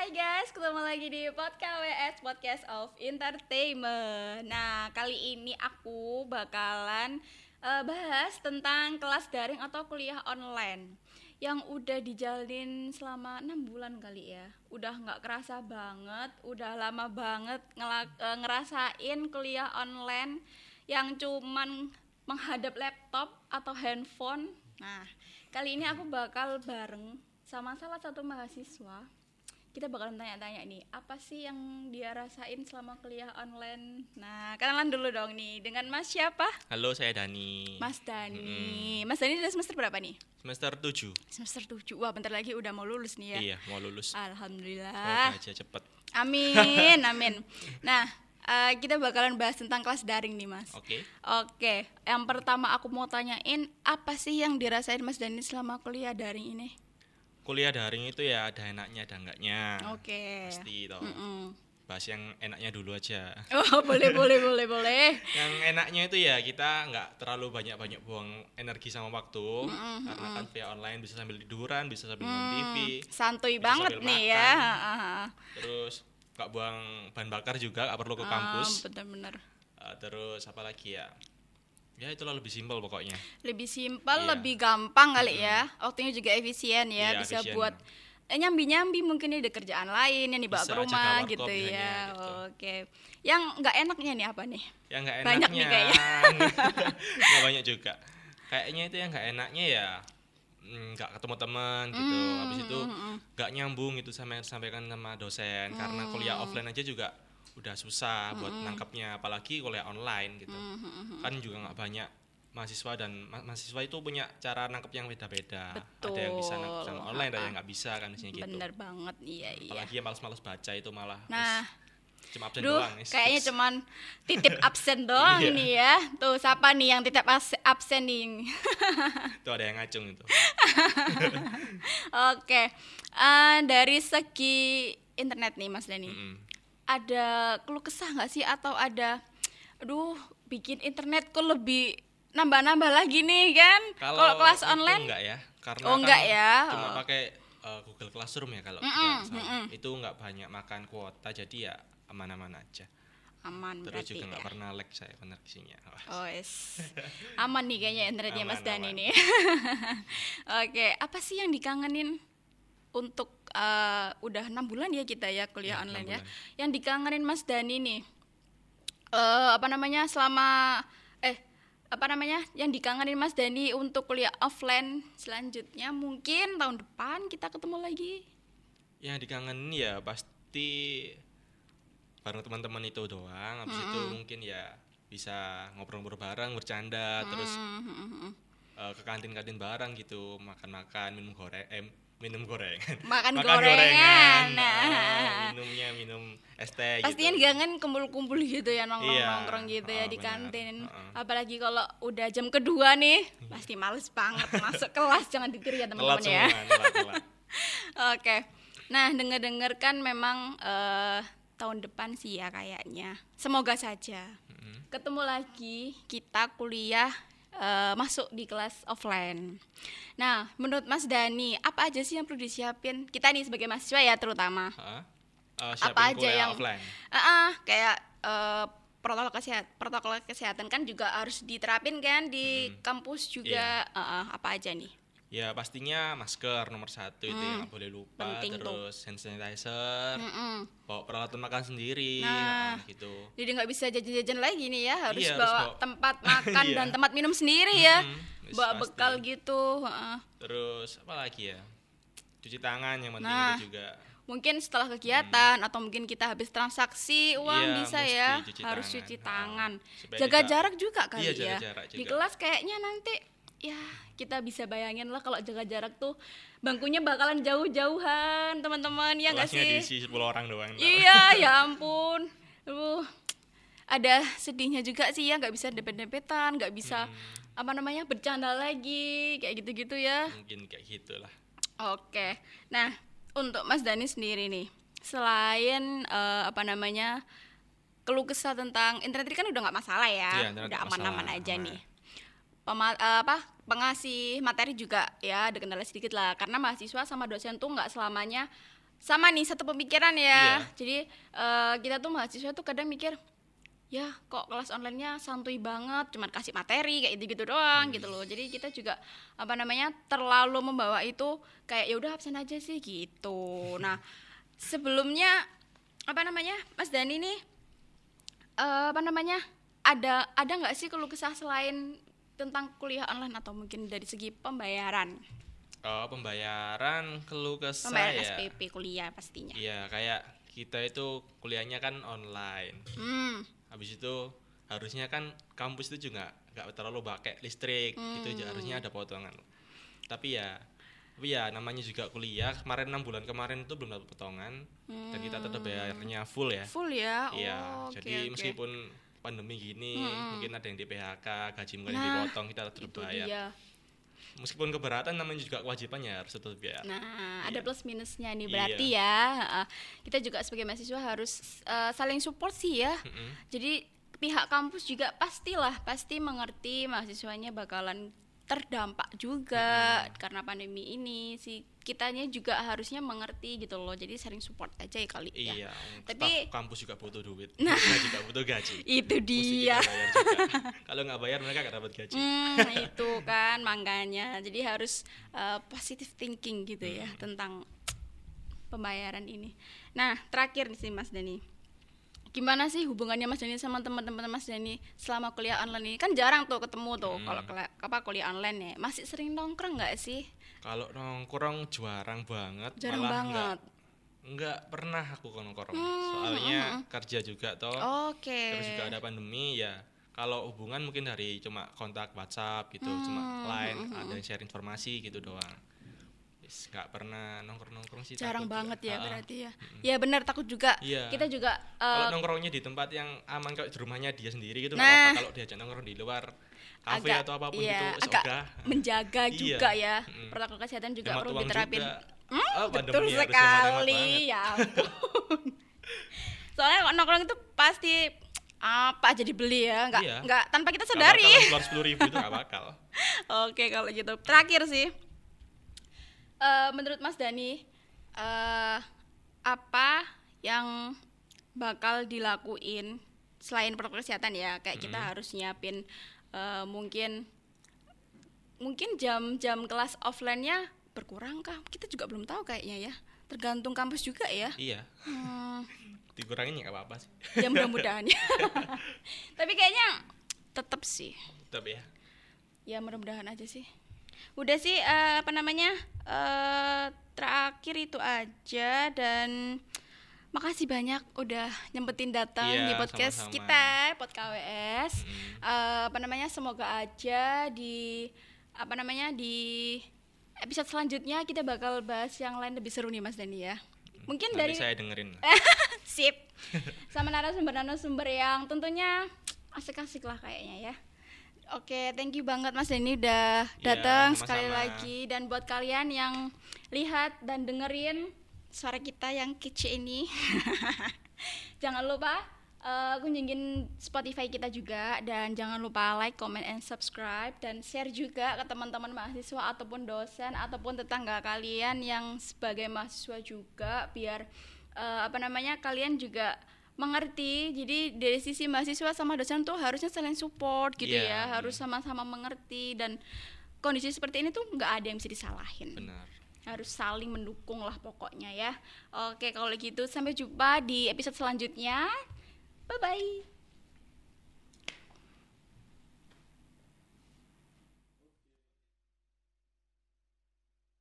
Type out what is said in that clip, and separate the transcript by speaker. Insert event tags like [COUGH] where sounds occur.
Speaker 1: Hai guys, ketemu lagi di podcast WS Podcast of Entertainment. Nah, kali ini aku bakalan eh, bahas tentang kelas daring atau kuliah online yang udah dijalin selama enam bulan kali ya. Udah nggak kerasa banget, udah lama banget eh, ngerasain kuliah online yang cuman menghadap laptop atau handphone. Nah, kali ini aku bakal bareng sama salah satu mahasiswa kita bakalan tanya-tanya nih apa sih yang dia rasain selama kuliah online nah kenalan dulu dong nih dengan mas siapa
Speaker 2: Halo, saya Dani.
Speaker 1: mas Dani mas Dani udah semester berapa nih
Speaker 2: Semester 7.
Speaker 1: semester 7 wah bentar lagi udah mau lulus nih ya
Speaker 2: Iya, mau lulus.
Speaker 1: alhamdulillah
Speaker 2: Semoga aja cepet.
Speaker 1: amin [LAUGHS] amin nah eh, kita bakalan bahas tentang kelas daring nih mas
Speaker 2: Oke.
Speaker 1: Oke, yang pertama aku mau tanyain apa sih yang dirasain Mas Dani selama kuliah daring ini?
Speaker 2: Kuliah daring itu ya ada enaknya, ada enggaknya.
Speaker 1: Oke.
Speaker 2: Pasti toh.
Speaker 1: Mm-mm.
Speaker 2: Bahas yang enaknya dulu aja.
Speaker 1: Oh, boleh boleh boleh boleh.
Speaker 2: Yang enaknya itu ya kita nggak terlalu banyak-banyak buang energi sama waktu. Karena kan via online bisa sambil tiduran, bisa sambil nonton TV.
Speaker 1: Santuy
Speaker 2: Bisa
Speaker 1: banget nih
Speaker 2: makan.
Speaker 1: ya. Ah, ah,
Speaker 2: Terus nggak buang bahan bakar juga, nggak perlu ke
Speaker 1: ah.
Speaker 2: kampus.
Speaker 1: Ah, bener-bener.
Speaker 2: Eh, terus apa lagi ya? Ya itulah lebih simpel pokoknya.
Speaker 1: Lebih simpel,
Speaker 2: Iya.
Speaker 1: lebih gampang kali ya. Waktunya juga efisien ya,
Speaker 2: Iya,
Speaker 1: bisa
Speaker 2: efisien.
Speaker 1: buat eh, nyambi-nyambi mungkin ini ada kerjaan lain yang dibawa
Speaker 2: Bisa
Speaker 1: ke rumah gitu
Speaker 2: misalnya,
Speaker 1: ya.
Speaker 2: gitu.
Speaker 1: Oke. Yang nggak enaknya nih apa nih?
Speaker 2: ya nggak enaknya
Speaker 1: Banyak nih kayaknya. [LAUGHS]
Speaker 2: nggak banyak juga kayaknya itu yang nggak enaknya ya mm, nggak ketemu teman gitu
Speaker 1: Hmm,
Speaker 2: habis itu nggak nyambung itu sama yang disampaikan sama dosen karena
Speaker 1: Hmm.
Speaker 2: kuliah offline aja juga udah susah buat nangkapnya apalagi kuliah online gitu
Speaker 1: Hmm,
Speaker 2: kan juga nggak banyak mahasiswa dan ma- mahasiswa itu punya cara nangkep yang beda-beda ada yang bisa nangkep sama online ada yang nggak bisa kan sini gitu
Speaker 1: Bener banget, iya iya.
Speaker 2: apalagi yang males-males baca itu malah
Speaker 1: Nah,
Speaker 2: cuma absen
Speaker 1: Duh,
Speaker 2: doang wis.
Speaker 1: kayaknya [LAUGHS] cuman titip absen doang
Speaker 2: Iya.
Speaker 1: nih ya. Tuh, siapa nih yang titip absen nih? [LAUGHS]
Speaker 2: itu ada yang ngacung itu [LAUGHS]
Speaker 1: Oke, Eh, dari segi internet nih Mas Dani,
Speaker 2: Mm-mm.
Speaker 1: Ada keluh kesah nggak sih atau ada, aduh, bikin internet kok lebih nambah-nambah lagi nih kan? Kalau kelas online,
Speaker 2: enggak ya karena
Speaker 1: Oh, enggak
Speaker 2: kan
Speaker 1: ya?
Speaker 2: cuma
Speaker 1: Oh.
Speaker 2: pakai uh, Google Classroom ya kalau
Speaker 1: Mm-mm,
Speaker 2: tidak salah.
Speaker 1: mm-mm.
Speaker 2: itu enggak banyak makan kuota jadi ya aman-aman aja
Speaker 1: aman
Speaker 2: terus
Speaker 1: berarti
Speaker 2: juga
Speaker 1: ya.
Speaker 2: enggak pernah lag saya koneksinya
Speaker 1: Oh, yes. Aman nih kayaknya internetnya Mas
Speaker 2: Aman,
Speaker 1: Dani
Speaker 2: aman.
Speaker 1: nih. [LAUGHS] Oke, apa sih yang dikangenin untuk eh, udah enam bulan ya kita ya kuliah
Speaker 2: Ya,
Speaker 1: online ya.
Speaker 2: bulan.
Speaker 1: Yang dikangenin Mas Dani nih, eh apa namanya selama eh apa namanya yang dikangenin Mas Dani untuk kuliah offline selanjutnya mungkin tahun depan kita ketemu lagi.
Speaker 2: yang dikangenin ya pasti bareng teman-teman itu doang habis itu mungkin ya bisa ngobrol-ngobrol bareng bercanda terus
Speaker 1: Hmm, hmm, hmm, hmm.
Speaker 2: Uh, ke kantin-kantin bareng gitu makan-makan minum goreng eh, minum gorengan [LAUGHS]
Speaker 1: Makan gorengan.
Speaker 2: uh,
Speaker 1: Nah.
Speaker 2: minumnya minum es teh
Speaker 1: Pastinya
Speaker 2: gitu.
Speaker 1: kangen kumpul-kumpul gitu ya nongkrong-nongkrong
Speaker 2: Iya,
Speaker 1: gitu ya
Speaker 2: oh,
Speaker 1: di
Speaker 2: benar,
Speaker 1: kantin.
Speaker 2: heeh.
Speaker 1: Apalagi kalau udah jam kedua nih, pasti males banget masuk kelas jangan ditiru ya teman-teman ya. [LAUGHS] Oke. Nah, denger-denger kan memang eh, tahun depan sih ya kayaknya. Semoga saja. Ketemu lagi kita kuliah eh, masuk di kelas offline. Nah, menurut Mas Dani, apa aja sih yang perlu disiapin? Kita nih sebagai mahasiswa ya terutama.
Speaker 2: Heeh. Uh,
Speaker 1: Apa
Speaker 2: siapin
Speaker 1: aja yang-
Speaker 2: offline
Speaker 1: Ah, ah, kayak eh, protokol kesehatan protokol kesehatan kan juga harus diterapin kan di kampus juga
Speaker 2: Iya.
Speaker 1: Ah, ah, apa aja nih
Speaker 2: ya pastinya masker nomor satu itu yang nggak boleh lupa
Speaker 1: Hmm. Penting tuh.
Speaker 2: terus hand sanitizer
Speaker 1: Mm-mm.
Speaker 2: bawa peralatan makan sendiri
Speaker 1: Nah.
Speaker 2: heeh, gitu
Speaker 1: jadi nggak bisa jajan-jajan lagi nih ya harus
Speaker 2: Iya, harus
Speaker 1: bawa
Speaker 2: bawa-
Speaker 1: tempat [LAUGHS] makan
Speaker 2: Iya.
Speaker 1: dan tempat minum sendiri ya
Speaker 2: Mm-mm,
Speaker 1: bawa
Speaker 2: pasti.
Speaker 1: bekal gitu ah.
Speaker 2: terus apa lagi ya cuci tangan yang penting
Speaker 1: Nah.
Speaker 2: itu juga
Speaker 1: mungkin setelah kegiatan atau mungkin kita habis transaksi uang
Speaker 2: Hmm. Iya,
Speaker 1: bisa ya
Speaker 2: cuci
Speaker 1: harus
Speaker 2: tangan.
Speaker 1: cuci
Speaker 2: Ah,
Speaker 1: tangan
Speaker 2: supaya
Speaker 1: jaga
Speaker 2: tidak-
Speaker 1: jarak juga kali
Speaker 2: Iya,
Speaker 1: ya
Speaker 2: jarak
Speaker 1: di
Speaker 2: juga.
Speaker 1: kelas kayaknya nanti ya kita bisa bayangin lah kalau jaga jarak tuh bangkunya bakalan jauh-jauhan teman-teman ya nggak sih
Speaker 2: diisi 10 orang doang
Speaker 1: iya ya [LAUGHS] ampun Aduh, ada sedihnya juga sih ya nggak bisa dempet-dempetan nggak bisa
Speaker 2: Hmm.
Speaker 1: apa namanya bercanda lagi kayak gitu-gitu ya
Speaker 2: mungkin kayak gitulah
Speaker 1: Oke. Nah, untuk Mas Dani sendiri nih, selain eh, apa namanya keluh kesah tentang internet kan udah nggak masalah ya,
Speaker 2: internet
Speaker 1: udah aman-aman aja
Speaker 2: aman.
Speaker 1: nih. Pema- eh, apa pengasih materi juga ya ada kendala sedikit lah karena mahasiswa sama dosen tuh nggak selamanya sama nih satu pemikiran ya.
Speaker 2: Iya.
Speaker 1: Jadi eh, kita tuh mahasiswa tuh kadang mikir ya kok kelas onlinenya santuy banget, cuman kasih materi kayak gitu-gitu doang gitu loh. Jadi kita juga apa namanya terlalu membawa itu kayak ya udah absen aja sih gitu. Nah sebelumnya apa namanya Mas Dani nih eh, apa namanya ada ada nggak sih keluh kesah selain tentang kuliah online atau mungkin dari segi pembayaran
Speaker 2: Oh, pembayaran keluh kesah
Speaker 1: pembayaran
Speaker 2: ya.
Speaker 1: SPP kuliah pastinya
Speaker 2: Iya, kayak kita itu kuliahnya kan online.
Speaker 1: hmm
Speaker 2: Habis itu harusnya kan kampus itu juga nggak terlalu pakai listrik, itu
Speaker 1: Hmm.
Speaker 2: juga harusnya ada potongan. Tapi ya tapi ya namanya juga kuliah kemarin enam bulan kemarin itu belum dapat potongan dan kita tetap bayarnya full ya
Speaker 1: full ya
Speaker 2: Iya,
Speaker 1: Oh,
Speaker 2: jadi
Speaker 1: oke.
Speaker 2: meskipun pandemi gini, mungkin ada yang di PHK, gaji mungkin
Speaker 1: Nah,
Speaker 2: dipotong, kita tetap bayar.
Speaker 1: dia
Speaker 2: Meskipun keberatan namanya juga kewajibannya harus tetap bayar.
Speaker 1: nah ada plus minusnya nih
Speaker 2: Iya.
Speaker 1: berarti ya Heeh. kita juga sebagai mahasiswa harus eh, saling support sih ya
Speaker 2: Mm-mm.
Speaker 1: jadi pihak kampus juga pastilah pasti mengerti mahasiswanya bakalan terdampak juga karena pandemi ini si kitanya juga harusnya mengerti gitu loh jadi sering support aja ya kali ya
Speaker 2: Iya,
Speaker 1: Tapi-
Speaker 2: staf kampus juga butuh duit, mereka juga butuh gaji. [LAUGHS]
Speaker 1: itu dia. [LAUGHS]
Speaker 2: Kalau nggak bayar mereka nggak dapat gaji.
Speaker 1: Hmm, [LAUGHS] itu kan makanya. Jadi harus uh, positive thinking gitu ya
Speaker 2: Hmm.
Speaker 1: tentang pembayaran ini. Nah, terakhir nih sih Mas Dani. Gimana sih hubungannya Mas Dani sama teman-teman Mas Dani selama kuliah online ini? Kan jarang tuh ketemu tuh
Speaker 2: Hmm.
Speaker 1: kalau apa kuliah online ya. Masih sering nongkrong nggak sih?
Speaker 2: Kalau nongkrong jarang banget,
Speaker 1: Jarang
Speaker 2: malah
Speaker 1: banget.
Speaker 2: nggak pernah aku nongkrong.
Speaker 1: Hmm,
Speaker 2: Soalnya kerja juga toh.
Speaker 1: Oke.
Speaker 2: Terus juga ada pandemi ya. Kalau hubungan mungkin dari cuma kontak WhatsApp gitu,
Speaker 1: Hmm,
Speaker 2: cuma line ada yang share informasi gitu doang. Nggak pernah nongkrong-nongkrong sih.
Speaker 1: Jarang banget
Speaker 2: juga.
Speaker 1: ya berarti ya. Ya benar takut juga.
Speaker 2: Iya.
Speaker 1: Kita juga
Speaker 2: Kalau
Speaker 1: uh,
Speaker 2: nongkrongnya di tempat yang aman kayak di rumahnya dia sendiri gitu
Speaker 1: Nah.
Speaker 2: Kalau diajak nongkrong di luar kafe
Speaker 1: agak
Speaker 2: atau apa pun
Speaker 1: iya,
Speaker 2: gitu
Speaker 1: agak
Speaker 2: ogah.
Speaker 1: menjaga [LAUGHS]
Speaker 2: Iya.
Speaker 1: juga ya.
Speaker 2: Mm-mm.
Speaker 1: Protokol kesehatan juga
Speaker 2: Hemat
Speaker 1: perlu diterapin.
Speaker 2: juga.
Speaker 1: Hmm,
Speaker 2: Oh,
Speaker 1: betul sekali ya ampun. [LAUGHS] Soalnya kalau nongkrong itu pasti apa aja dibeli ya, nggak
Speaker 2: Iya.
Speaker 1: nggak tanpa kita sadari.
Speaker 2: bakalan keluar sepuluh ribu itu nggak bakal. [LAUGHS]
Speaker 1: Oke kalau gitu. Terakhir sih, eh, menurut Mas Dani, eh, apa yang bakal dilakuin selain protokol kesehatan ya? Kayak kita harus nyiapin eh, mungkin mungkin jam-jam kelas offline-nya berkurang kah? Kita juga belum tahu kayaknya ya. Tergantung kampus juga ya.
Speaker 2: iya,
Speaker 1: Hmm,
Speaker 2: dikurangin ya nggak apa-apa sih.
Speaker 1: ya mudah-mudahan ya. [LAUGHS] Tapi kayaknya tetap sih.
Speaker 2: Tetap ya.
Speaker 1: ya mudah-mudahan aja sih udah sih eh, apa namanya eh terakhir itu aja dan makasih banyak udah nyempetin datang
Speaker 2: Iya,
Speaker 1: di podcast
Speaker 2: sama-sama.
Speaker 1: kita podcast KWS
Speaker 2: Mm.
Speaker 1: Eh, apa namanya semoga aja di apa namanya di episode selanjutnya kita bakal bahas yang lain lebih seru nih Mas Dani ya mungkin
Speaker 2: Nanti
Speaker 1: dari
Speaker 2: saya dengerin. [LAUGHS]
Speaker 1: sip sama narasumber-narasumber yang tentunya asik-asik lah kayaknya ya Oke, thank you banget Mas Denny udah
Speaker 2: Ya,
Speaker 1: datang
Speaker 2: sama-sama.
Speaker 1: sekali lagi. Dan buat kalian yang lihat dan dengerin suara kita yang kece ini, [LAUGHS] jangan lupa eh, kunjungin Spotify kita juga. Dan jangan lupa like, comment, and subscribe. Dan share juga ke teman-teman mahasiswa ataupun dosen ataupun tetangga kalian yang sebagai mahasiswa juga. Biar eh, apa namanya kalian juga mengerti. Jadi dari sisi mahasiswa sama dosen tuh harusnya saling support gitu
Speaker 2: Iya,
Speaker 1: ya harus sama-sama mengerti. Dan kondisi seperti ini tuh nggak ada yang bisa disalahin.
Speaker 2: Benar.
Speaker 1: harus saling mendukung lah pokoknya ya. Oke kalau gitu sampai jumpa di episode selanjutnya. Bye bye